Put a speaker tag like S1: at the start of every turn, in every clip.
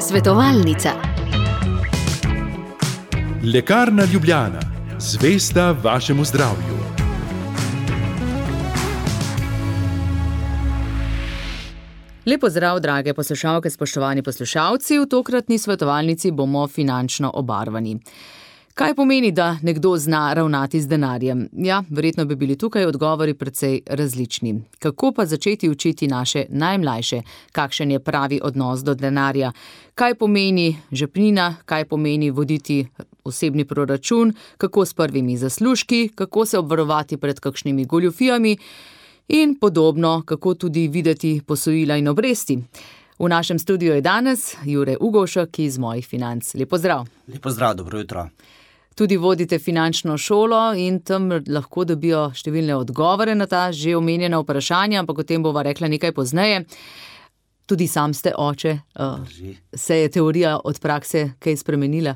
S1: Svetovalnica.
S2: Lekarna Ljubljana, zvesta vašemu zdravju.
S3: Lepo zdrav, drage poslušalke, spoštovani poslušalci. V tokratni svetovalnici bomo finančno obarvani. Kaj pomeni, da nekdo zna ravnati z denarjem? Ja, verjetno bi bili tukaj odgovori precej različni. Kako pa začeti učiti naše najmlajše, kakšen je pravi odnos do denarja? Kaj pomeni žepnina, kaj pomeni voditi osebni proračun, kako s prvimi zaslužki, kako se obvarovati pred kakšnimi goljufijami in podobno, kako tudi videti posojila in obresti. V našem studiu je danes Jure Ugošek iz mojih financ. Lepo zdrav.
S4: Lepo zdrav, dobro jutro.
S3: Tudi vodite finančno šolo in tam lahko dobijo številne odgovore na ta že omenjena vprašanja, ampak o tem bova rekla nekaj pozneje. Tudi sam ste oče,
S4: Drži.
S3: se je teorija od prakse kaj spremenila?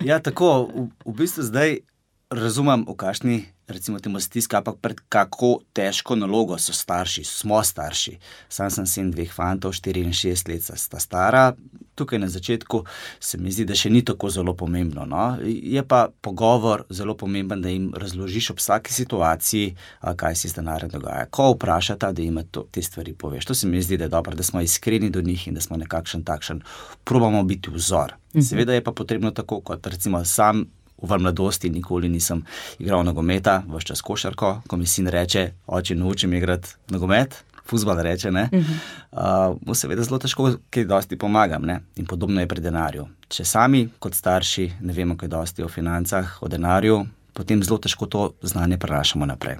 S4: Ja, tako v, v bistvu zdaj razumem, v kakšni recimo temu stiski, ampak pred kako težko nalogo so starši, smo starši. Sam sem sin dveh fantov, 4 in 6 let sta stara. Tukaj na začetku se mi zdi, da še ni tako zelo pomembno. No? Je pa pogovor zelo pomemben, da jim razložiš ob vsaki situaciji, kaj se z denarjem dogaja. Ko vprašata, da jim to, te stvari poveš. To se mi zdi, da je dobro, da smo iskreni do njih in da smo nekakšen takšen, probamo biti vzor. Seveda je pa potrebno tako, kot recimo sam v mladosti nikoli nisem igral nogometa, vse čas košarko, ko mi sin reče, oče, naučim igrati nogomet. Fusbal reče, uh -huh. uh, mu seveda zelo težko, kaj dosti pomagam. Ne? In podobno je pri denarju. Če sami, kot starši, ne vemo, kaj dosti o financah, o denarju, potem zelo težko to znanje prenašamo naprej.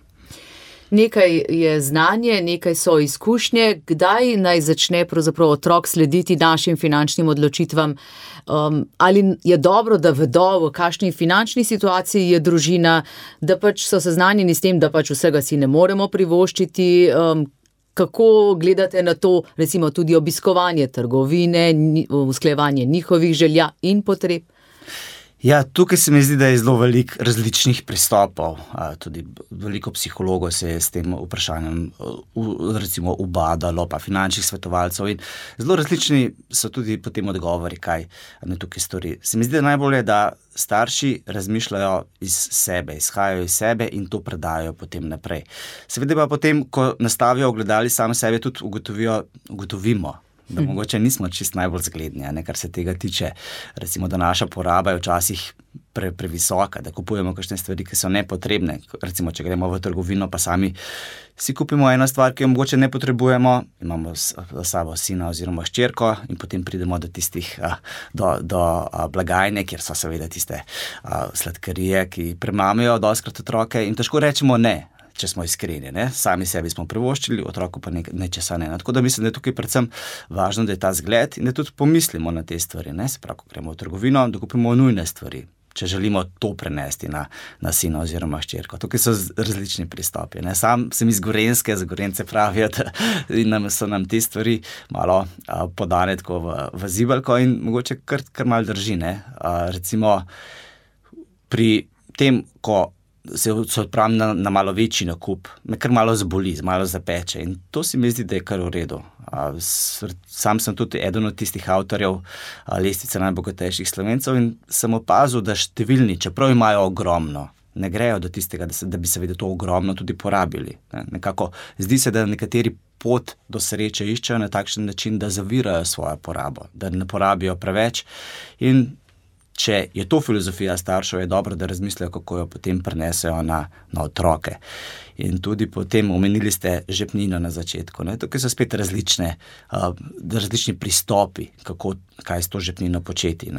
S3: Nekaj je znanje, nekaj so izkušnje. Kdaj naj začne otrok slediti našim finančnim odločitvam? Um, ali je dobro, da vedo, v kakšni finančni situaciji je družina, da pač so seznanjeni s tem, da pač vsega si ne moremo privoščiti? Um, kako gledate na to, recimo tudi obiskovanje trgovine, usklejevanje njihovih želja in potreb?
S4: Ja, tukaj se mi zdi, da je zelo veliko različnih pristopov. Tudi veliko psihologov se je s tem vprašanjem recimo, ubadalo, pa finančnih svetovalcev. In zelo različni so tudi potem odgovori, kaj ne tukaj stori. Se mi zdi, da najbolje, da starši razmišljajo iz sebe, izhajajo iz sebe in to predajo potem naprej. Seveda pa potem, ko nastavijo ogledali sami sebe, tudi ugotovijo, ugotovimo da mogoče nismo čist najbolj zgledni, ne, kar se tega tiče. Recimo, da naša poraba je včasih pre, previsoka, da kupujemo kakšne stvari, ki so nepotrebne. Recimo, če gremo v trgovino, pa sami si kupimo eno stvar, ki jo mogoče ne potrebujemo, imamo za sabo sina oziroma ščerko in potem pridemo do tistih, do, do blagajne, kjer so seveda tiste sladkarije, ki premamijo doskrat otroke in težko rečemo ne če smo iskreni. Ne? Sami sebi smo privoščili, otroku pa nečesa ne. Tako da mislim, da je tukaj predvsem važno, da je ta zgled in da tudi pomislimo na te stvari. Ne? Se pravi, ko gremo v trgovino, da kupimo nujne stvari. Če želimo to prenesti na, na sina oziroma ščerko. Tukaj so različni pristopi. Ne? Sam sem iz Gorenske, za Gorence pravijo, da nam so nam te stvari malo a, podane tako v, v zibelko in mogoče kar, kar mal drži. A, recimo pri tem, ko se odpravim na, na malo večji nakup, me kar malo zboli, malo zapeče. In to se mi zdi, da je kar v redu. Sam sem tudi eden od tistih avtorjev lestvice najbogatejših slovencev in sem opazil, da številni, čeprav imajo ogromno, ne grejo do tistega, da, se, da bi se vedno to ogromno tudi porabili. Ne? Nekako, zdi se, da nekateri pot do sreče iščejo na takšen način, da zavirajo svojo porabo, da ne porabijo preveč. In če je to filozofija staršev, je dobro, da razmislijo, kako jo potem prenesejo na, na otroke. In tudi potem omenili ste žepnino na začetku. Ne? Tukaj so spet različne, uh, različni pristopi, kako, kaj s to žepnino početi.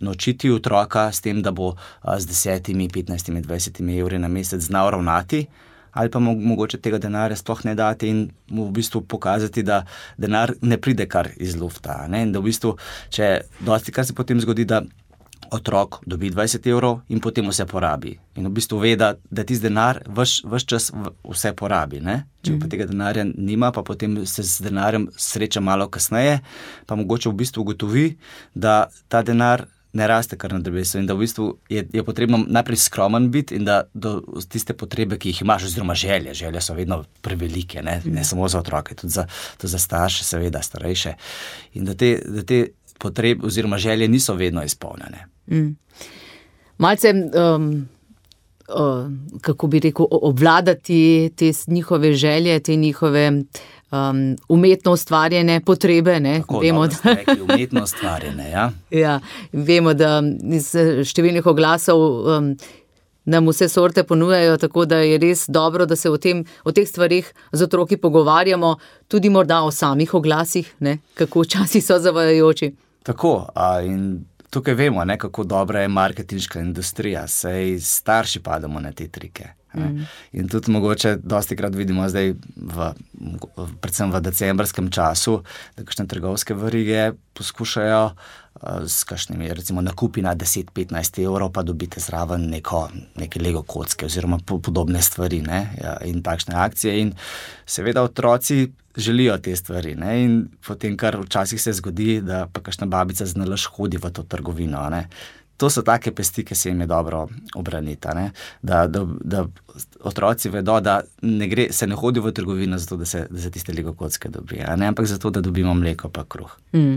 S4: Naučiti otroka s tem, da bo uh, z 10, 15, 20 evri na mesec znal ravnati. Ali pa mogoče tega denarja sploh ne dati in mu v bistvu pokazati, da denar ne pride kar iz lufta. Ne? In da v bistvu, če dosti kar se potem zgodi, da otrok dobi 20 evrov in potem vse porabi. In v bistvu ve, da, da ti denar vse čas vse porabi. Ne? Če pa mhm. tega denarja nima, pa potem se z denarjem sreča malo kasneje, pa mogoče v bistvu ugotovi, da ta denar ne raste kar na drevesu in da v bistvu je, je potrebno najprej skromen biti in da do tiste potrebe, ki jih imaš, oziroma želje, želje so vedno prevelike, ne, ne samo za otroke, tudi za, tudi za starše, seveda starejše. In da te, da te potrebe oziroma želje niso vedno izpolnjene. Mm.
S3: Malce. Um... Kako bi rekel, obvladati te njihove želje, te njihove um, umetno ustvarjene potrebe.
S4: Tako, vemo, da so umetno ustvarjene. Ja?
S3: ja, vemo, da iz številnih oglasov um, nam vse sorte ponujajo, tako da je res dobro, da se o, tem, o teh stvarih z otroki pogovarjamo, tudi morda o samih oglasih, ne? kako včasih so zavajajoči.
S4: Tako. In tukaj vemo, ne, kako dobra je marketinška industrija, sej starši padamo na te trike. Mm. In tudi mogoče dosti krat vidimo zdaj, v, predvsem v decembrskem času, da kakšne trgovske verige poskušajo uh, s kakšnimi, recimo, nakupi na 10-15 evrov, pa dobite zraven neko, neke lego kocke oziroma po, podobne stvari ne, ja, in takšne akcije. In seveda otroci želijo te stvari. Ne, in potem, kar včasih se zgodi, da pa kakšna babica znalaš hodi v to trgovino. Ne, to so take pesti, ki se jim je dobro obraniti. Da, da, da otroci vedo, da ne gre, se ne hodi v trgovino zato, da se, da se tiste lego kocke dobijo, ampak zato, da dobimo mleko pa kruh. Mm.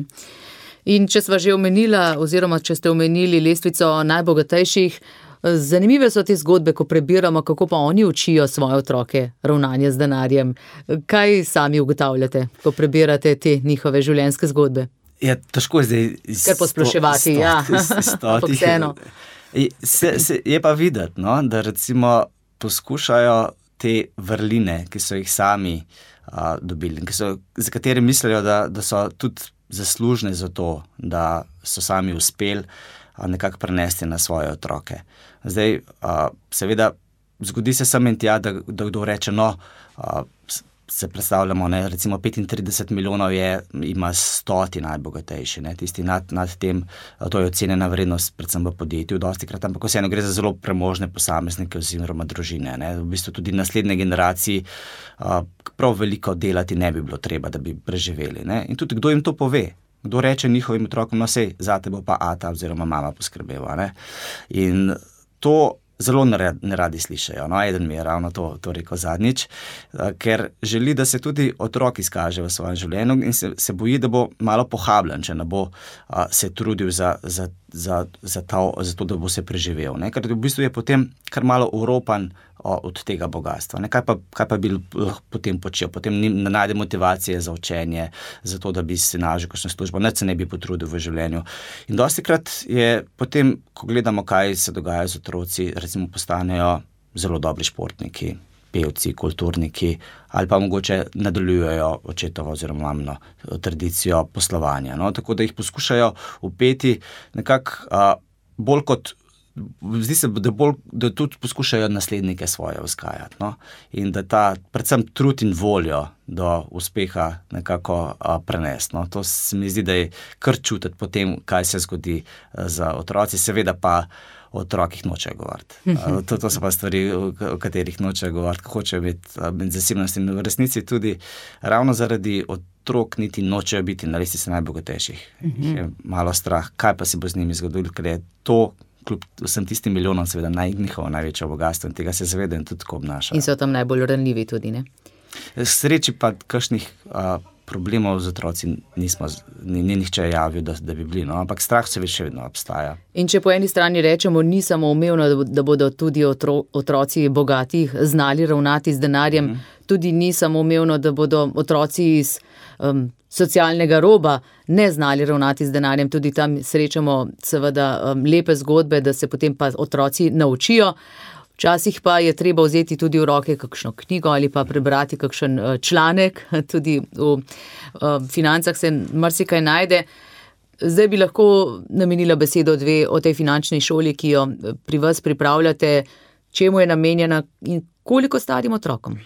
S3: In če smo že omenili, oziroma če ste omenili lestvico najbogatejših, zanimive so te zgodbe, ko prebiramo, kako pa oni učijo svoje otroke ravnanje z denarjem. Kaj sami ugotavljate, ko prebirate te njihove življenjske zgodbe?
S4: Je težko je zdaj
S3: izpostaviti. Posploševati, ja, vseeno.
S4: Je pa videti, no, da recimo poskušajo te vrline, ki so jih sami a, dobili, so, za katere mislijo, da, da so tudi zaslužne za to, da so sami uspeli nekako prenesti na svoje otroke. Zdaj, a, seveda, zgodi se samo in tja, da, da kdo reče, no. A, se predstavljamo, da recimo 35 milijonov je, ima stoti najbogatejši, ne, tisti nad, nad tem, to je ocenjena vrednost, predvsem v podjetju, dosti krat, ampak vseeno gre za zelo premožne posameznike oziroma družine. Ne, v bistvu tudi naslednje generacije prav veliko delati ne bi bilo treba, da bi preživeli. Ne, in tudi kdo jim to pove. Kdo reče njihovim otrokom, no, sej, za te bo pa ata oziroma mama poskrbela. In to zelo ne radi slišijo. No, eden mi je ravno to, to rekel zadnjič, eh, ker želi, da se tudi otrok izkaže v svojem življenju in se, se boji, da bo malo pohabljen, če ne bo a, se trudil za, za, za, za, ta, za to, da bo se preživel. Ne? Ker v bistvu je potem kar malo uropan od tega bogatstva. Kaj pa, kaj pa bi lahko potem počel? Potem ne najde motivacije za učenje, za to, da bi se nažil kakšno službo, ne se ne bi potrudil v življenju. In dosti krat je potem, ko gledamo, kaj se dogaja z otroci, recimo postanejo zelo dobri športniki. Pevci, kulturniki, ali pa mogoče nadaljujejo očetovo oziroma mamno tradicijo poslovanja. No? Tako da jih poskušajo upeti nekako bolj kot Zdi se, da, bolj, da tudi poskušajo naslednike svoje vzgajati. No? In da ta, predvsem trud in voljo do uspeha nekako prenesti. No? To se mi zdi, da je kar čutiti potem, kaj se zgodi z otroci, seveda pa o otrokih nočejo govoriti. To, to so pa stvari, o katerih nočejo govoriti, hočejo biti med zasebnosti in v resnici tudi ravno zaradi otrok niti nočejo biti na listi najbogatejših. Je malo strah, kaj pa se bo z njimi zgodilo, ker je to kljub vsem tistim milijonom, seveda naj, njihovo največje bogatstvo in tega se zavedajo in tudi obnašajo.
S3: In so tam najbolj ranljivi tudi. Ne?
S4: Sreči pa kakšnih. Uh, Problemov z otroci nismo, ni, ni nihče javil, da, da bi bili, no? ampak strah se še vedno obstaja.
S3: In če po eni strani rečemo, ni samo umevno, da bodo tudi otro, otroci bogatih znali ravnati z denarjem, mm. tudi ni samo umevno, da bodo otroci iz um, socialnega roba ne znali ravnati z denarjem. Tudi tam srečamo seveda um, lepe zgodbe, da se potem pa otroci naučijo. Včasih pa je treba vzeti tudi v roke kakšno knjigo ali pa prebrati kakšen uh, članek, tudi v uh, financah se marsikaj najde. Zdaj bi lahko namenila besedo dve o tej finančni šoli, ki jo uh, pri vas pripravljate, čemu je namenjena in koliko starim otrokom.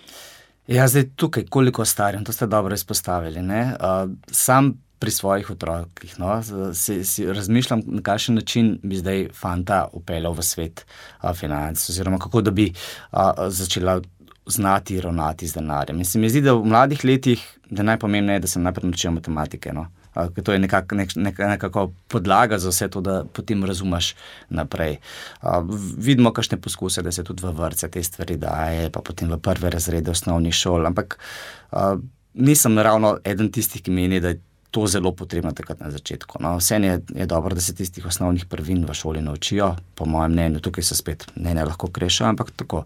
S4: Ja, zdaj tukaj, koliko starim, to ste dobro izpostavili. Uh, sam pri svojih otrokih no, si, si razmišljam, na kakšen način bi zdaj fanta upeljal v svet uh, financ, oziroma kako da bi uh, začela znati ravnati z denarjem. In se mi zdi, da v mladih letih je najpomembnejše, da se najprej naučijo matematike. No. ker to je nekako nek, nek, nekako podlaga za vse to, da potem razumeš naprej. Vidimo, kakšne poskuse, da se tudi v vrtce te stvari daje, pa potem v prve razrede osnovnih šol. Ampak nisem ravno eden tistih, ki meni, da je to zelo potrebno takrat na začetku. No, vse je, je dobro, da se tistih osnovnih prvin v šoli naučijo, po mojem mnenju, tukaj se spet ne, ne lahko kreša, ampak tako,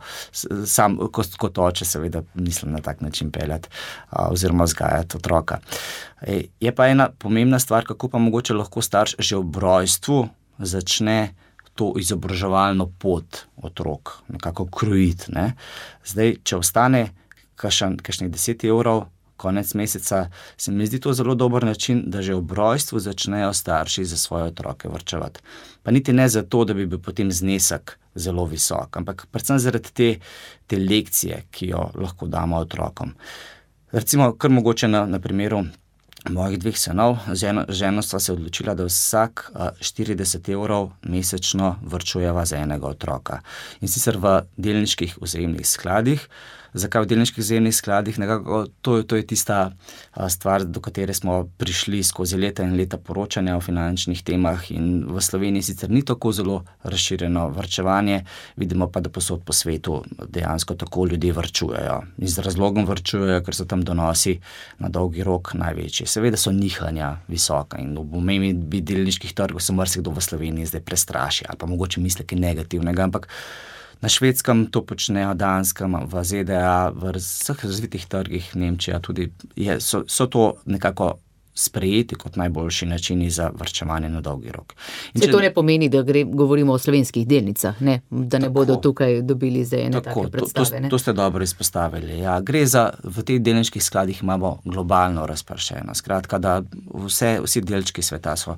S4: sam kot, kot oče, seveda, mislim na tak način peljati oziroma vzgajati otroka. E, je pa ena pomembna stvar, kako pa mogoče lahko starš že ob rojstvu začne. To izobraževalno pot otrok, nekako krojiti. Ne. Zdaj, če ostane kakšnih 10 evrov konec meseca, se mi zdi to zelo dober način, da že ob rojstvu začnejo starši za svoje otroke vrčevati. Pa niti ne zato, da bi bil potem znesek zelo visok, ampak predvsem zaradi te, te lekcije, ki jo lahko damo otrokom. Recimo, kar mogoče na, na primeru. Mojih dveh sinov, z ženo sva se odločila, da vsak 40 evrov mesečno vrčujeva za enega otroka. In sicer v delniških vzajemnih skladih, zakaj v delniških zemljih skladih. Nekako, to, to je tista stvar, do katere smo prišli skozi leta in leta poročanja o finančnih temah. In v Sloveniji sicer ni tako zelo razširjeno vrčevanje, vidimo pa, da posod po svetu dejansko tako ljudje vrčujejo. In z razlogom vrčujejo, ker so tam donosi na dolgi rok največji. Seveda so nihanja visoka in v omembi delniških trgov se marsikdo v Sloveniji zdaj prestraši ali pa mogoče misli kaj negativnega. Ampak Na švedskem to počnejo, danskem, v ZDA, v vseh razvitih trgih, Nemčija tudi je, so, so to nekako sprejeti kot najboljši načini za vrčevanje na dolgi rok.
S3: In če, to ne pomeni, da gre, govorimo o slovenskih delnicah, ne? da ne tako, bodo tukaj dobili za ene tako predstave.
S4: To, to ste dobro izpostavili. Ja, gre za, v teh delniških skladih imamo globalno razpršeno. Skratka, da vse, vsi delčki sveta so,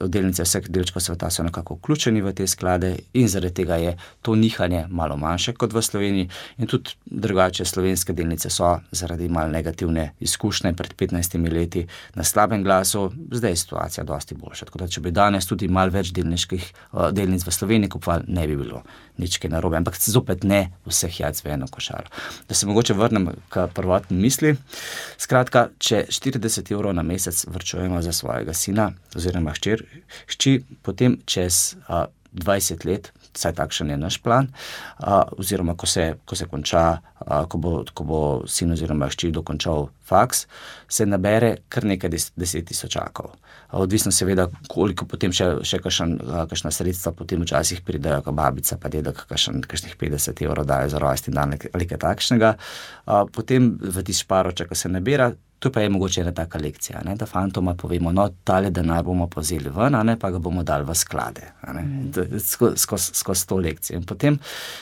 S4: delnice vseh delčkov sveta so nekako vključeni v te sklade in zaradi tega je to nihanje malo manjše kot v Sloveniji in tudi drugače slovenske delnice so zaradi mal negativne izkušnje pred 15 leti na slabem glasu, zdaj je situacija dosti boljša. Tako da, če bi danes tudi malo več delniških uh, delnic v Sloveniji kupovali, ne bi bilo nič narobe, ampak zopet ne vseh jajc v eno košaro. Da se mogoče vrnem k prvotni misli. Skratka, če 40 evrov na mesec vrčujemo za svojega sina oziroma hčer, hči, potem čez uh, 20 let vsaj takšen je naš plan. Uh, oziroma, ko se, ko se konča, uh, ko, bo, ko bo sin oziroma hči dokončal faks, se nabere kar nekaj des, deset tisočakov. Odvisno seveda, koliko potem še, še kakšna sredstva, potem včasih pridejo, ko babica pa dedek kakšnih 50 evrov dajo za rojsti dan ali kaj takšnega. Potem v tisti šparoče, ko se nabira, To pa je mogoče ena taka lekcija, ne? da fantoma povemo, no, tale denar bomo povzeli ven, ne, pa ga bomo dali v sklade, mm. skozi sko, sko to lekcijo. In potem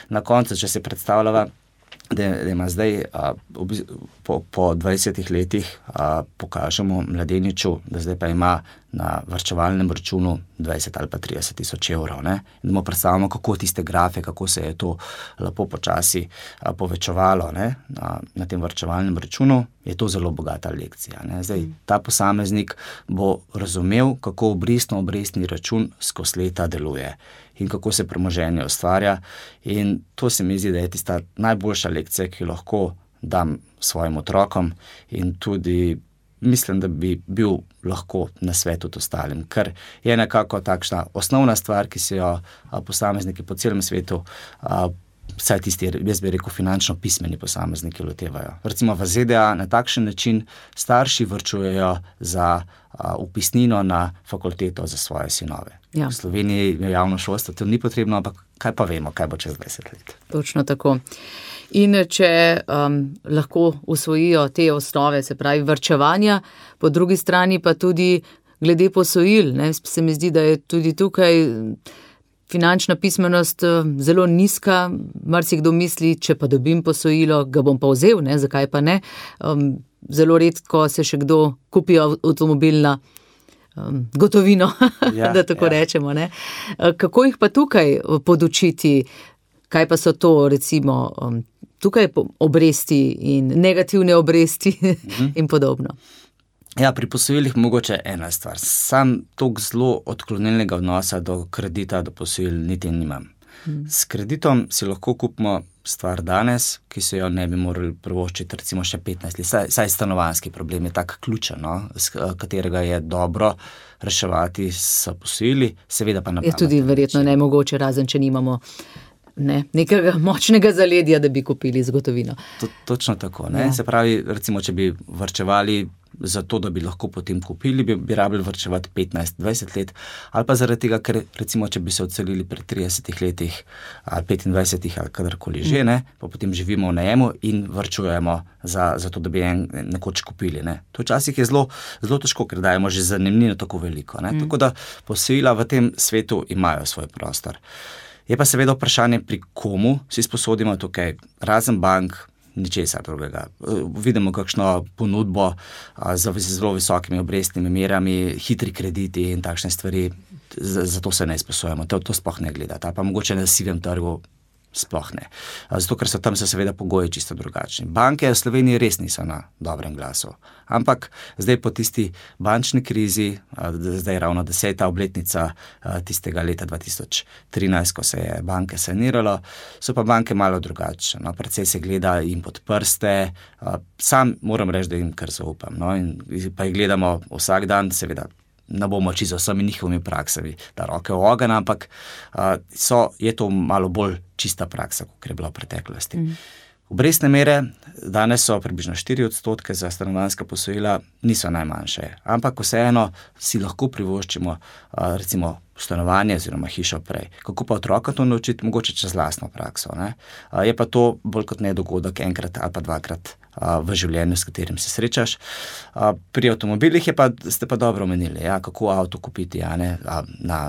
S4: na koncu, če se predstavljava, da, da ima zdaj a, po, po 20 letih a, pokažemo mladeniču, da zdaj pa ima na vrčevalnem računu 20 ali pa 30 tisoč evrov. Ne? Da mu predstavljamo, kako tiste grafe, kako se je to lepo počasi a, povečevalo ne? na, na tem vrčevalnem računu, je to zelo bogata lekcija. Zdaj, ta posameznik bo razumel, kako obrestno obrestni račun skozi leta deluje in kako se premoženje ustvarja. In to se mi zdi, da je tista najboljša lekcija, ki jo lahko dam svojim otrokom, in tudi mislim, da bi bil lahko na svetu ostalim, ker je nekako takšna osnovna stvar, ki se jo posamezniki po celem svetu. Vsaj tisti, jaz bi rekel, finančno pismeni posamezniki lotevajo. Recimo v ZDA na takšen način starši vrčujejo za upisnino na fakulteto za svoje sinove. Ja. V Sloveniji je javno šolstvo, to ni potrebno, ampak kaj pa vemo, kaj bo čez 20 let.
S3: Točno tako. In če um, lahko usvojijo te osnove, se pravi vrčevanja, po drugi strani pa tudi glede posojil, ne, se mi zdi, da je tudi tukaj. Finančna pismenost je zelo nizka, marsikdo misli, če pa dobim posojilo, ga bom pa vzel, ne, zakaj pa ne. Um, zelo redko se še kdo kupi avtomobil na um, gotovino, ja, da tako ja. rečemo. Ne. Kako jih pa tukaj podučiti, kaj pa so to, recimo, um, tukaj obresti in negativne obresti mhm. in podobno.
S4: Ja, pri posojilih mogoče ena stvar. Sam tako zelo odklonilnega odnosa do kredita, do posojil, niti nimam. S kreditom si lahko kupimo stvar danes, ki se jo ne bi morali privoščiti, recimo še 15 let. Saj, saj stanovanski problem je tako ključen, no? z katerega je dobro reševati s posojili, seveda pa na
S3: Je tudi verjetno nemogoče, razen če nimamo. Ne, nekega močnega zaledja, da bi kupili zgodovino.
S4: To, točno tako. Ja. Se pravi, recimo, če bi vrčevali za to, da bi lahko potem kupili, bi, bi rabili vrčevati 15-20 let, ali pa zaradi tega, ker recimo, če bi se odselili pred 30 leti ali 25 ali kadarkoli že, ne, pa potem živimo v najemu in vrčujemo za, za to, da bi en nekoč kupili. Ne. To včasih je zelo, zelo težko, ker dajemo že zanimljivo tako veliko. Mm. Tako da posojila v tem svetu imajo svoj prostor. Je pa seveda vprašanje, pri komu si sposodimo tukaj, razen bank, ničesar drugega. Vidimo, kakšno ponudbo z zelo visokimi obrestnimi merami, hitri krediti in takšne stvari, zato se ne izposojamo. To, to sploh ne gledate. Pa mogoče na sivem trgu sploh ne. Zato, ker so tam se seveda pogoji čisto drugačni. Banke v Sloveniji res niso na dobrem glasu. Ampak zdaj po tisti bančni krizi, zdaj je ravno deseta obletnica tistega leta 2013, ko se je banke saniralo, so pa banke malo drugačne. No, predvsej se gleda jim pod prste, sam moram reči, da jim kar zaupam. No, in pa jih gledamo vsak dan, seveda ne bomo čisto z vsemi njihovimi praksami, da roke v ogen, ampak uh, so, je to malo bolj čista praksa, kot je bila v preteklosti. Mm. Obrestne mere danes so približno 4 odstotke za stanovanska posojila, niso najmanjše, ampak vseeno si lahko privoščimo recimo stanovanje oziroma hišo prej. Kako pa otroka to naučiti, mogoče čez lastno prakso. Ne? Je pa to bolj kot ne dogodek enkrat ali pa dvakrat v življenju, s katerim se srečaš. Pri avtomobilih pa, ste pa dobro omenili, ja, kako avto kupiti ja, ne, na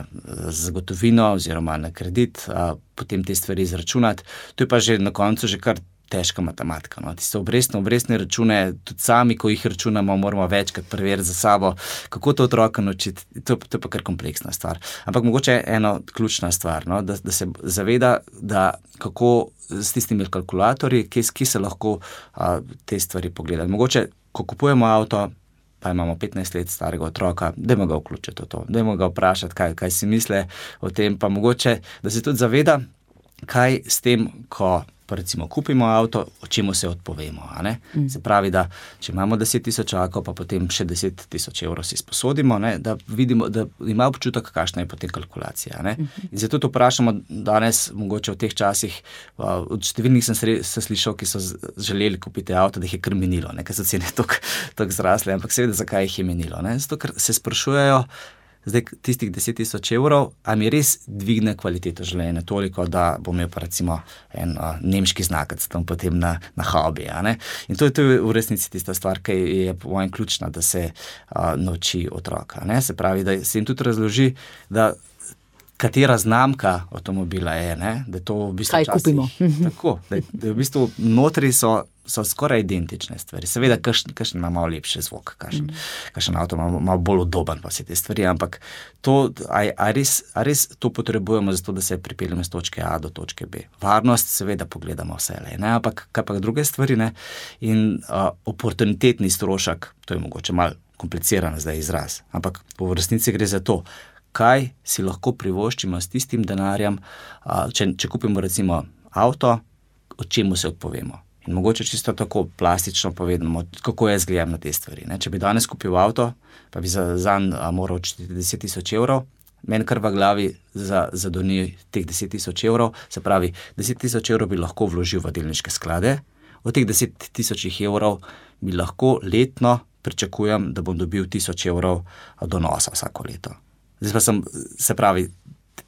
S4: zagotovino oziroma na kredit, potem te stvari izračunati. To je pa že na koncu že kar težka matematika. No. Tiste obrestne, obrestne račune, tudi sami, ko jih računamo, moramo večkrat preveriti za sabo, kako to otroka naučiti. To, to je pa kar kompleksna stvar. Ampak mogoče je ena ključna stvar, no, da, da se zaveda, da kako s tistimi kalkulatorji, ki, ki se lahko a, te stvari pogledajo. Mogoče, ko kupujemo avto. Pa imamo 15 let starega otroka, da ima ga vključiti v to, da ima ga vprašati, kaj, kaj si misli o tem, pa mogoče, da se tudi zaveda, kaj s tem, ko pa recimo kupimo avto, čemu se odpovemo. Mm. Se pravi, da če imamo 10 tisoč akov, pa potem še 10 tisoč evrov si sposodimo, ne? da vidimo, da ima občutek, kakšna je potem kalkulacija. Mm -hmm. In zato to vprašamo danes, mogoče v teh časih, od številnih sem se slišal, ki so želeli kupiti avto, da jih je kar minilo, ker so cene tako zrasle, ampak seveda, zakaj jih je minilo. Ne? Zato, ker se sprašujejo, zdaj tistih 10 tisoč evrov, a mi res dvigne kvaliteto življenja toliko, da bom imel pa recimo en uh, nemški znak, tam potem na, na hobi. In to je, to je v resnici tista stvar, ki je po mojem ključna, da se uh, nauči otroka. Ne? Se pravi, da se jim tudi razloži, da. Katera znamka avtomobila je, ne? da je to v bistvu.
S3: Kaj časih, kupimo?
S4: tako, da, da v bistvu notri so so skoraj identične stvari. Seveda, kakšen ima malo lepši zvok, kakšen mm. avto ima malo bolj udoben, pa vse te stvari. Ampak to, a, a, res, a res to potrebujemo, zato da se pripeljemo z točke A do točke B. Varnost, seveda, pogledamo vse le, ne? ampak kaj pa druge stvari. Ne? In uh, oportunitetni strošek, to je mogoče malo kompliciran zdaj izraz, ampak v resnici gre za to. Kaj si lahko privoščimo s tistim denarjem, če, če kupimo, recimo, avto, o čemu se odpovemo. Mogoče čisto tako plastično povedano, kako jaz gledam na te stvari. Ne? Če bi danes kupil avto, pa bi za zanj moral odšteti 10 tisoč evrov, meni kar v glavi zadoni za teh 10 tisoč evrov, se pravi, 10 tisoč evrov bi lahko vložil v delniške sklade, od teh 10 tisoč evrov bi lahko letno pričakujem, da bom dobil 1000 evrov donosa vsako leto. Zdaj pa sem, se pravi,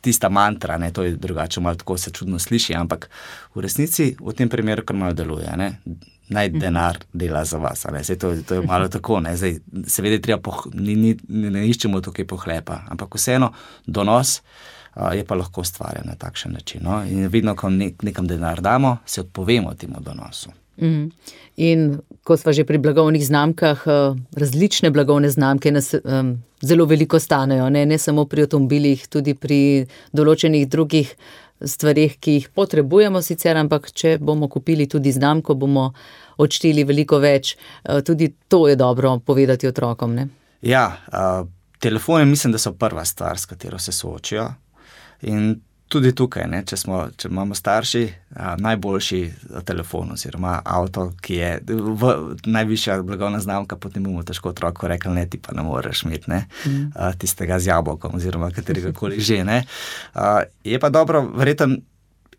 S4: tista mantra, ne, to je drugače, malo tako se čudno sliši, ampak v resnici v tem primeru kar malo deluje. Ne. Naj mhm. denar dela za vas. To, to je malo tako. Zdaj, seveda, treba poh, ni, ni, ne iščemo tukaj pohlepa, ampak vseeno donos a, je pa lahko ustvarjen na takšen način. No? In vedno, ko nek, nekam denar damo, se odpovemo temu donosu.
S3: Mm. In ko smo že pri blagovnih znamkah, eh, različne blagovne znamke nas um, zelo veliko stanejo, ne, ne samo pri avtomobilih, tudi pri določenih drugih stvarih, ki jih potrebujemo sicer, ampak če bomo kupili tudi znamko, bomo odšteli veliko več. Eh, tudi to je dobro povedati otrokom. Ne.
S4: Ja, uh, telefone mislim, da so prva stvar, s katero se soočijo. In tudi tukaj, ne, če, smo, če imamo starši, a, najboljši telefon oziroma avto, ki je v, najvišja blagovna znamka, potem bomo težko otroku rekli, ne, ti pa ne moreš imeti ne, mm. a, tistega z jabolkom oziroma katerega koli že. Ne. A, je pa dobro, verjetno,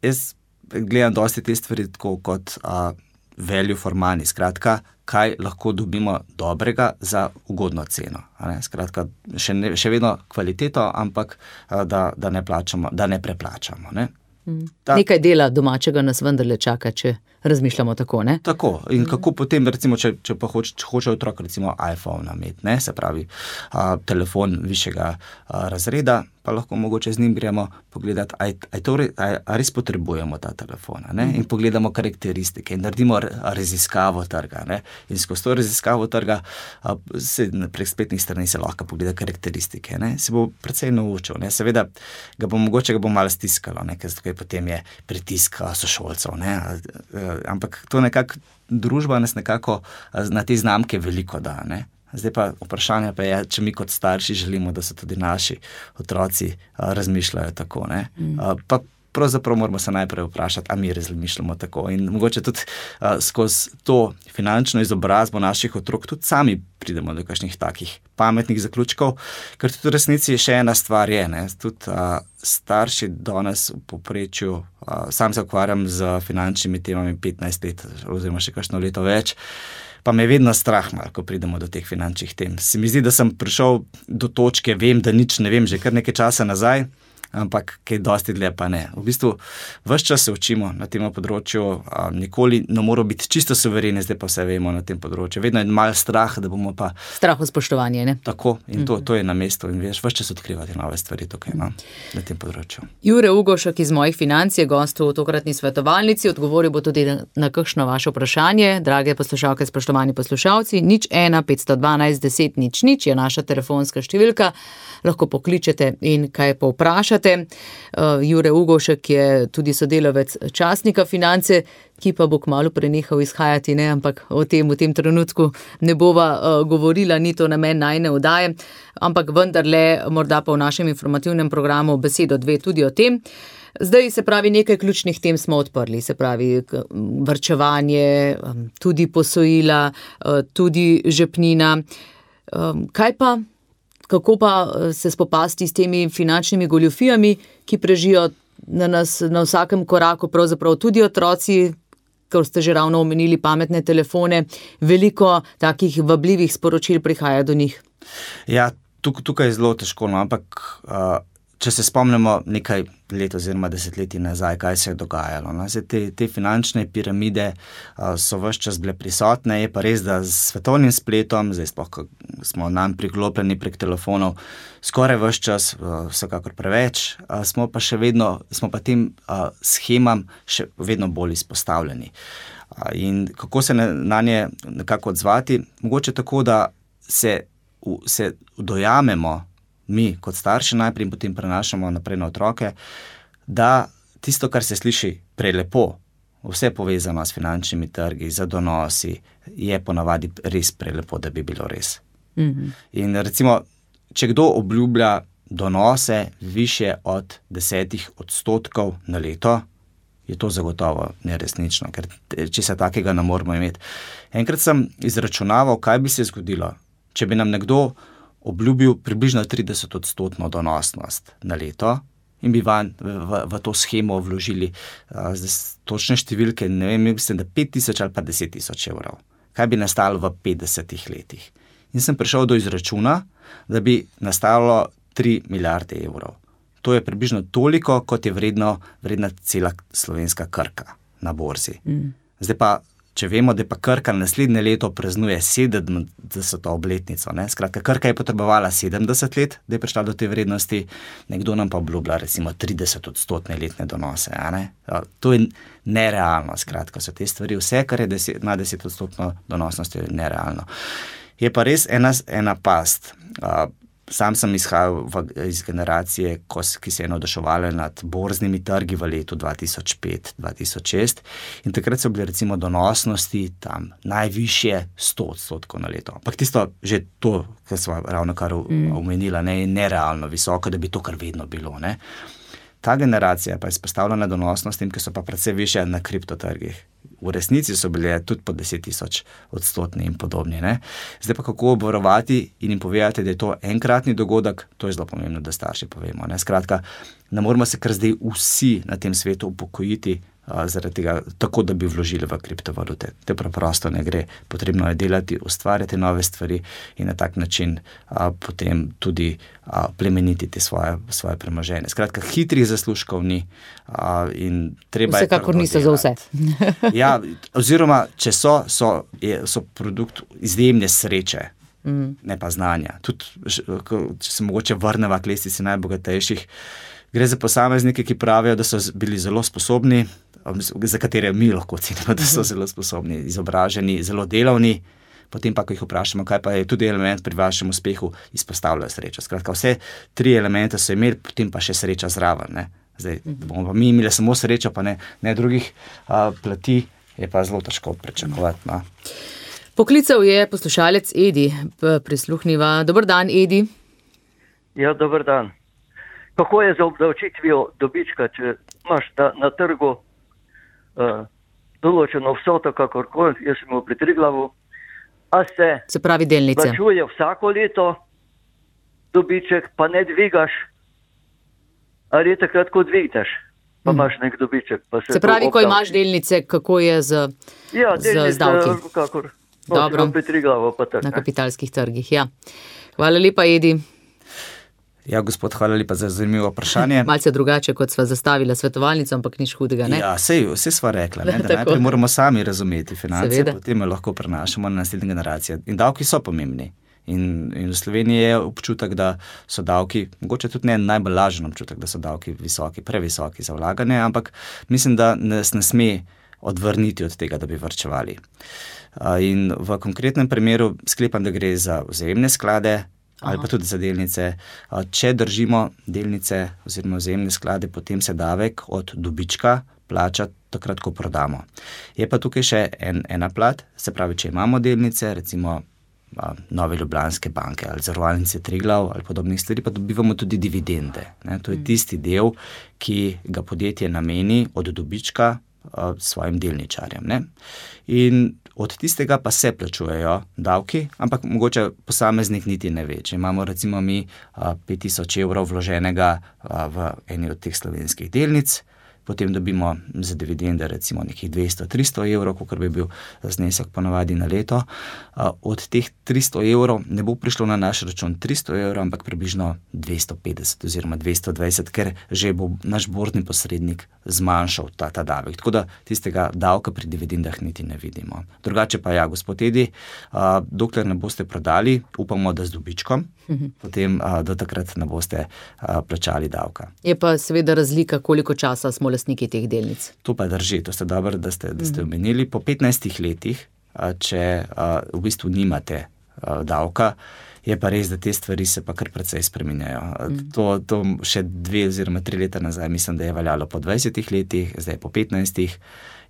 S4: jaz gledam dosti te stvari tako kot a, value for money, skratka, kaj lahko dobimo dobrega za ugodno ceno. Skratka, še, ne, še vedno kvaliteto, ampak da, da, ne, plačamo, da ne preplačamo. Ne?
S3: Mm. Nekaj dela domačega nas vendarle čaka, če razmišljamo tako. Ne?
S4: Tako. In kako potem, recimo, če, če pa hoče, če hoče otrok, recimo iPhone imeti, se pravi, a, telefon višjega a, razreda, pa lahko mogoče z njim gremo pogledati, ali res potrebujemo ta telefon. Ne? In pogledamo karakteristike in naredimo raziskavo trga. Ne? In skozi to raziskavo trga, se, prek spletnih strani se lahko pogleda karakteristike. Ne? Se bo precej naučil. Ne? Seveda, ga bo mogoče ga bo malo stiskalo, ne? ker tukaj potem je pritisk sošolcev. Ne? Ampak to nekako družba nas nekako na te znamke veliko da. Ne? Zdaj pa vprašanje pa je, če mi kot starši želimo, da se tudi naši otroci a, razmišljajo tako. Mm. A, pa pravzaprav moramo se najprej vprašati, ali mi razmišljamo tako. In mogoče tudi a, skozi to finančno izobrazbo naših otrok tudi sami pridemo do kakšnih takih pametnih zaključkov, ker tudi v resnici še ena stvar je. Ne, tudi, a, starši danes v poprečju, a, sam se ukvarjam z finančnimi temami 15 let oziroma še kakšno leto več pa me je vedno strah, malo, ko pridemo do teh finančnih tem. Se mi zdi, da sem prišel do točke, vem, da nič ne vem, že kar nekaj časa nazaj ampak kaj dosti dlje pa ne. V bistvu vse čas se učimo na tem področju, a, nikoli ne moramo biti čisto suvereni, zdaj pa vse vemo na tem področju. Vedno je malo strah, da bomo pa.
S3: Strah v spoštovanje. Ne?
S4: Tako in to, mhm. to je na mestu in veš, vse čas odkrivati nove stvari tukaj no, na tem področju.
S3: Jure Ugošek iz mojih financ je gost v tokratni svetovalnici, odgovoril bo tudi na, na kakšno vaše vprašanje. Drage poslušalke, spoštovani poslušalci, nič 1, 512, 10, nič, nič je naša telefonska številka, lahko pokličete in kaj povprašate poslušate. Uh, Jure Ugošek je tudi sodelavec časnika Finance, ki pa bo kmalo prenehal izhajati, ne? ampak o tem v tem trenutku ne bova uh, govorila, ni to namen najne vdaje, ampak vendarle, morda pa v našem informativnem programu besedo dve tudi o tem. Zdaj se pravi, nekaj ključnih tem smo odprli, se pravi, vrčevanje, tudi posojila, tudi žepnina. Kaj pa kako pa eh, se spopasti s temi finančnimi goljofijami, ki prežijo na nas na vsakem koraku, pravzaprav tudi otroci. Ker ste že ravno omenili pametne telefone, veliko takih vabljivih sporočil prihaja do njih.
S4: Ja, tukaj, tukaj je zelo težko, no, ampak uh, če se spomnimo nekaj let oziroma desetletij nazaj, kaj se je dogajalo. No? Zdaj, te, te finančne piramide uh, so vse čas bile prisotne, je pa res, da s svetovnim spletom, zdaj spoh, smo nam priklopljeni prek telefonov, skoraj vse čas, uh, vsekakor preveč, uh, smo pa še vedno, smo pa tem uh, schemam še vedno bolj izpostavljeni. Uh, in kako se na, na nje nekako odzvati, mogoče tako, da se, v, se dojamemo mi, kot starši, najprej in potem prenašamo naprej na otroke, da tisto, kar se sliši prelepo, vse povezano s finančnimi trgi, z donosi, je ponavadi res prelepo, da bi bilo res. Mhm. In recimo, če kdo obljublja donose više od desetih odstotkov na leto. Je to zagotovo neresnično, ker če se takega ne moremo imeti. Enkrat sem izračunaval, kaj bi se zgodilo, če bi nam nekdo obljubil približno 30-odstotno donosnost na leto in bi van, v, v, v to schemo vložili uh, točne številke, ne vem, mislim, da 5000 ali pa 10.000 evrov. Kaj bi nastalo v 50 letih? In sem prišel do izračuna, da bi nastalo 3 milijarde evrov. To je približno toliko, kot je vredno, vredna cela slovenska krka na borzi. Mm. Zdaj pa Če vemo, da pa Krka naslednje leto praznuje 70. obletnico, ne? skratka, Krka je potrebovala 70 let, da je prišla do te vrednosti, nekdo nam pa obljublja recimo 30 odstotne letne donose. To je nerealno, skratka, so te stvari, vse, kar je deset, na 10 odstotno donosnost, je nerealno. Je pa res ena, ena past. Sam sem izhajal v, iz generacije, ko, ki se je navduševala nad borznimi trgi v letu 2005-2006 in takrat so bile recimo donosnosti tam najvišje 100 odstotkov na leto. Ampak tisto, že to, kar smo ravno kar mm. omenili, ne, je nerealno visoko, da bi to kar vedno bilo. Ne. ta generacija pa je izpostavljena donosnostim, ki so pa predvsej više na kriptotrgih. V resnici so bile tudi po 10 tisoč odstotni in podobni. Ne? Zdaj pa kako obvarovati in jim povedati, da je to enkratni dogodek, to je zelo pomembno, da starši povemo. Ne? Skratka, ne moramo se kar zdaj vsi na tem svetu upokojiti, zaradi tega, tako da bi vložili v kriptovalute. To preprosto ne gre. Potrebno je delati, ustvarjati nove stvari in na tak način a, potem tudi a, plemeniti svoje, svoje premoženje. Skratka, hitrih zaslužkov ni. A,
S3: Vsekakor niso za vse.
S4: ja, oziroma, če so, so, je, so produkt izjemne sreče. Mm. Ne pa znanja. Tudi, če se mogoče vrnemo k lestvici najbogatejših, gre za posameznike, ki pravijo, da so bili zelo sposobni, za katere mi lahko ocenimo, da so mhm. zelo sposobni, izobraženi, zelo delavni. Potem pa, ko jih vprašamo, kaj pa je tudi element pri vašem uspehu, izpostavljajo srečo. Skratka, vse tri elemente so imeli, potem pa še sreča zraven. Ne? Zdaj, da bomo pa mi imeli samo srečo, pa ne, ne drugih a, plati, je pa zelo težko pričakovati. No?
S3: Poklical je poslušalec Edi, prisluhniva. Dobr dan, Edi.
S1: Ja, dobr dan. Kako je za obdavčitvijo dobička, če imaš na, na trgu uh, določeno vsoto, kakorkoli, jaz sem v Petriglavu, a se,
S3: se pravi delnice.
S1: Plačuje vsako leto dobiček, pa ne dvigaš, ali je takrat, ko dvigtaš, pa mm. imaš nek dobiček.
S3: Se, se pravi, ko imaš delnice, kako je z,
S1: ja, delnice,
S3: z davki?
S1: Kakor, Dobro,
S3: na kapitalskih trgih. Ja. Hvala lepa, Edi.
S4: Ja, gospod, hvala lepa za zanimivo vprašanje.
S3: Malce drugače, kot sva zastavila svetovalnico, ampak nič hudega. Ne?
S4: Ja, vse, vse sva rekla. Ne, najprej moramo sami razumeti finance, Seveda. potem jo lahko prenašamo na naslednje generacije. In davki so pomembni. In, in v Sloveniji je občutek, da so davki, mogoče tudi ne najbolj lažen občutek, da so davki visoki, previsoki za vlaganje, ampak mislim, da nas ne sme odvrniti od tega, da bi vrčevali. In v konkretnem primeru sklepam, da gre za vzajemne sklade, ali pa tudi za delnice. Če držimo delnice oziroma vzemne sklade, potem se davek od dobička plača takrat, ko prodamo. Je pa tukaj še en, ena plat, se pravi, če imamo delnice, recimo. Nove Ljubljanske banke ali zavarovalnice Triglav ali podobnih stvari, pa dobivamo tudi dividende. Ne? To je mm. tisti del, ki ga podjetje nameni od dobička uh, svojim delničarjem. Ne? In od tistega pa se plačujejo davki, ampak mogoče posameznik niti ne ve. Če imamo recimo mi 5000 evrov vloženega v eni od teh slovenskih delnic, potem dobimo za dividende recimo nekih 200-300 evrov, kot bi bil znesek ponovadi na leto. Od teh 300 evrov ne bo prišlo na naš račun 300 evrov, ampak približno 250 oziroma 220, ker že bo naš bordni posrednik zmanjšal ta, ta davek. Tako da tistega davka pri dividendah niti ne vidimo. Drugače pa ja, gospod Edi, dokler ne boste prodali, upamo, da z dobičkom, mhm. potem do takrat ne boste plačali davka.
S3: Je pa seveda razlika, koliko časa smo lastniki teh delnic.
S4: To pa drži, to ste dobro, da ste, da ste mm. omenili. Po 15 letih, če v bistvu nimate davka, je pa res, da te stvari se pa kar precej spremenjajo. Mm. To, to še dve oziroma tri leta nazaj, mislim, da je veljalo po 20 letih, zdaj po 15.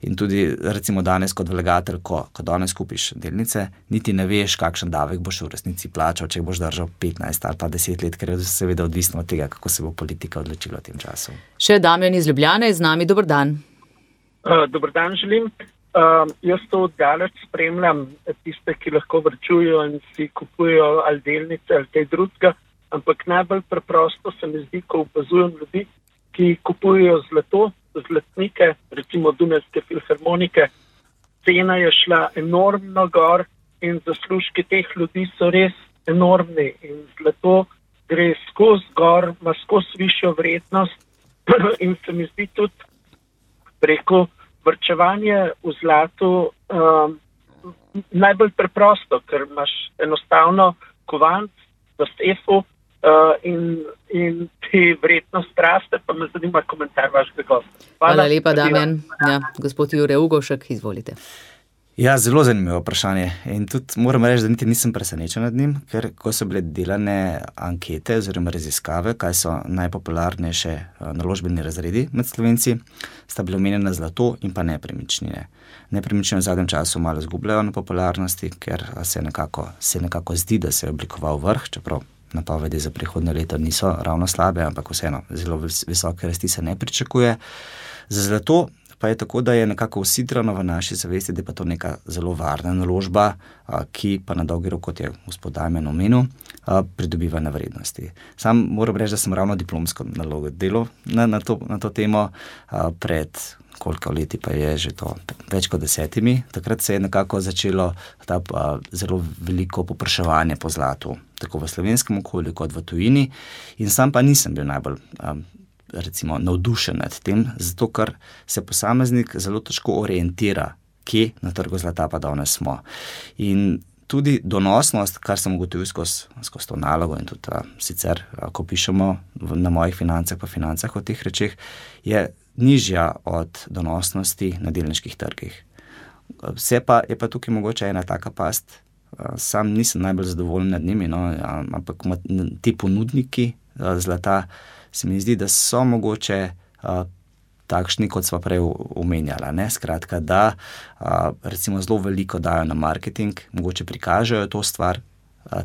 S4: In tudi, recimo, danes kot vlagatelj, ko, ko danes kupiš delnice, niti ne veš, kakšen davek boš v resnici plačal, če boš držal 15 ali pa 10 let, ker je seveda odvisno od tega, kako se bo politika odločila v tem času.
S3: Še Damien iz Ljubljana je z nami. Dobr dan.
S5: Uh, Dobr dan, želim. Uh, jaz to oddaleč spremljam, tiste, ki lahko vrčujo in si kupujejo ali delnice ali kaj drugega. Ampak najbolj preprosto se mi zdi, ko opazujem ljudi, ki kupujejo zlato, zlatnike, recimo Dunajske filharmonike, cena je šla enormno gor in zaslužki teh ljudi so res enormni in zlato gre skozi gor, ima skozi višjo vrednost in se mi zdi tudi preko vrčevanja v zlatu um, najbolj preprosto, ker imaš enostavno kovanc v stefu, uh, in, in ti vrednost raste, pa me zanima komentar vašega gosta.
S3: Hvala, Hvala lepa, Damien. Ja, gospod Jure Ugošek, izvolite.
S4: Ja, zelo zanimivo vprašanje. In tudi moram reči, da niti nisem presenečen nad njim, ker ko so bile delane ankete oziroma raziskave, kaj so najpopularnejše eh, naložbeni razredi med slovenci, sta bile omenjene zlato in pa nepremičnine. Nepremičnine v zadnjem času malo zgubljajo na popularnosti, ker se nekako, se nekako zdi, da se je oblikoval vrh, čeprav napovedi za prihodne leto niso ravno slabe, ampak vseeno zelo visoke rasti se ne pričakuje. Za zlato pa je tako, da je nekako usidrano v naši zavesti, da je to neka zelo varna naložba, ki pa na dolgi rok, kot je gospod Dajmen omenil, pridobiva na vrednosti. Sam moram reči, da sem ravno diplomsko nalogo delal na, na, to, na to temo pred. Koliko leti pa je že to? Več kot desetimi. Takrat se je nekako začelo ta pa, zelo veliko popraševanje po zlatu, tako v slovenskem okolju, kot v tujini. In sam pa nisem bil najbolj um, recimo, navdušen nad tem, zato ker se posameznik zelo težko orientira, kje na trgu zlata pa danes smo. In tudi donosnost, kar sem ugotovil skozi, to nalogo in tudi a, sicer, a, ko pišemo v, na mojih financah, pa financah o teh rečeh, je nižja od donosnosti na delniških trgih. Vse pa je pa tukaj mogoče ena taka past. Sam nisem najbolj zadovoljen nad njimi, no, ampak ti ponudniki zlata se mi zdi, da so mogoče uh, takšni, kot smo prej omenjali. Skratka, da uh, recimo zelo veliko dajo na marketing, mogoče prikažejo to stvar.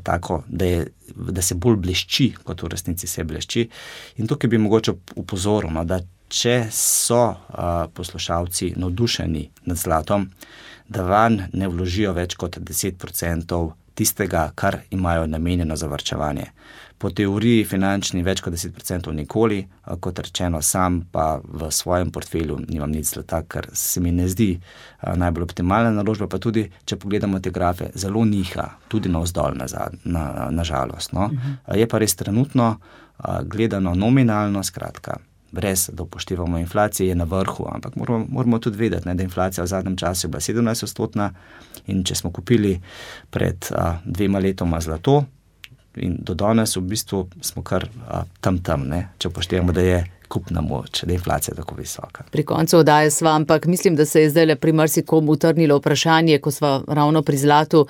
S4: Tako, da, je, da se bolj blešči, kot v resnici se blešči. In tukaj bi mogoče upozoril, no, da če so a, poslušalci navdušeni nad zlatom, da van ne vložijo več kot 10% tistega, kar imajo namenjeno za vrčevanje po teoriji finančni več kot 10% nikoli, kot rečeno, sam pa v svojem portfelju nimam nič zlata, ker se mi ne zdi najbolj optimalna naložba. Pa tudi, če pogledamo te grafe, zelo niha, tudi na vzdolj, nažalost. Na, na no. uh mhm. -huh. Je pa res trenutno gledano nominalno, skratka. Brez da upoštevamo inflacijo, je na vrhu, ampak moramo, moramo tudi vedeti, ne, da je inflacija v zadnjem času bila 17-odstotna. In če smo kupili pred a, dvema letoma zlato, in do danes v bistvu smo kar a, tam tam, ne? če poštejemo, da je kupna moč, da je inflacija tako visoka.
S3: Pri koncu oddaje sva, ampak mislim, da se je zdaj le pri marsikomu utrnilo vprašanje, ko sva ravno pri zlatu.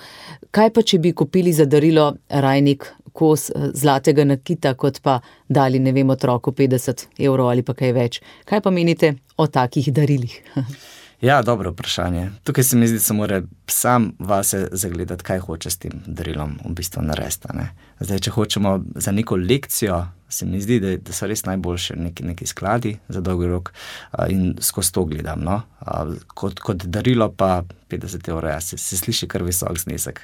S3: Kaj pa, če bi kupili za darilo rajnik kos zlatega nakita, kot pa dali, ne vem, otroku 50 evrov ali pa kaj več? Kaj pa menite o takih darilih?
S4: Ja, dobro vprašanje. Tukaj se mi zdi, da se mora sam vase zagledati, kaj hoče s tem darilom v bistvu narediti. Zdaj, če hočemo za neko lekcijo, se mi zdi, da, da so res najboljši neki, neki skladi za dolgi rok in skozi to gledam. No? Kot, kot darilo pa 50 evrov, ja, se, se sliši kar visok znesek.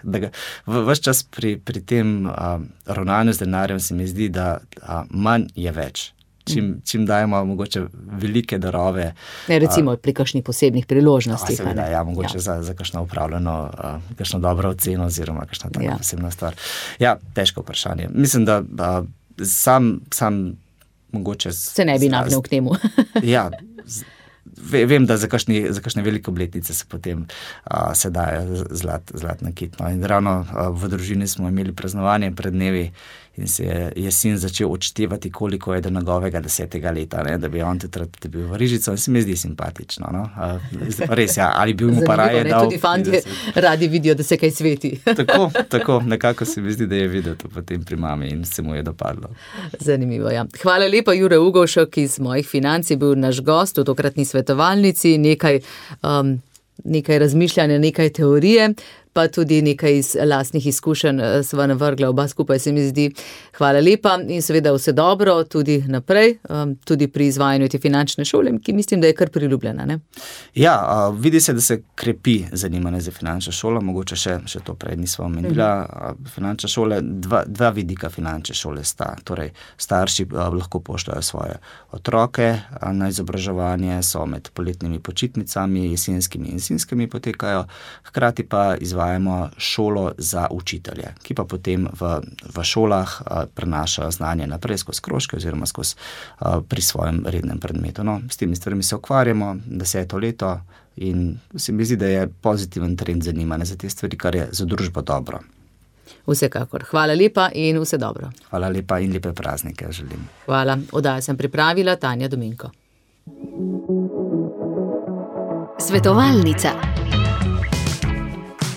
S4: Ves čas pri, pri tem a, ravnanju z denarjem se mi zdi, da a, manj je več čim, čim dajemo mogoče velike darove.
S3: Ne, recimo uh, pri kakšnih posebnih priložnostih.
S4: Seveda, ja, mogoče ja. za, za kakšno upravljeno, uh, kakšno dobro oceno oziroma kakšna taka ja. posebna stvar. Ja, težko vprašanje. Mislim, da uh, sam, sam mogoče...
S3: Se ne bi nagnil k temu.
S4: ja, z, Vem, da za kakšne velike obletnice se potem a, se dajo zlat, zlat nakit. No. In ravno a, v družini smo imeli praznovanje pred dnevi in se je, je sin začel odštevati, koliko je do njegovega desetega leta, ne, da bi on tudi bil v Rižico in se mi zdi simpatično. No. Res, ja, ali bi mu pa raje dal.
S3: Tudi fanti radi vidijo, da se kaj sveti.
S4: tako, tako, nekako se mi zdi, da je videl to potem pri mami in se mu je dopadlo.
S3: Zanimivo, ja. Hvala lepa, Jure Ugošek iz mojih financ je bil naš gost v tokratni svetovalnici, nekaj, um, nekaj razmišljanja, nekaj teorije pa tudi nekaj iz lastnih izkušenj eh, sva navrgla, oba skupaj se mi zdi. Hvala lepa in seveda vse dobro tudi naprej, um, tudi pri izvajanju te finančne šole, ki mislim, da je kar priljubljena. Ne?
S4: Ja, vidi se, da se krepi zanimanje za finančno šolo, mogoče še, še to prej nismo omenila. Mhm. Finančna šola, dva, dva vidika finančne šole sta. Torej, starši lahko pošljajo svoje otroke na izobraževanje, so med poletnimi počitnicami, jesenskimi in zimskimi potekajo, hkrati pa izvajajo izvajamo šolo za učitelje, ki pa potem v, v šolah prenašajo znanje naprej skozi krožke oziroma skozi pri svojem rednem predmetu. No, s temi stvarmi se ukvarjamo deseto leto in se mi zdi, da je pozitiven trend zanimanja za te stvari, kar je za družbo dobro.
S3: Vsekakor. Hvala lepa in vse dobro.
S4: Hvala lepa in lepe praznike želim.
S3: Hvala. Odaj sem pripravila Tanja Dominko.
S2: Svetovalnica.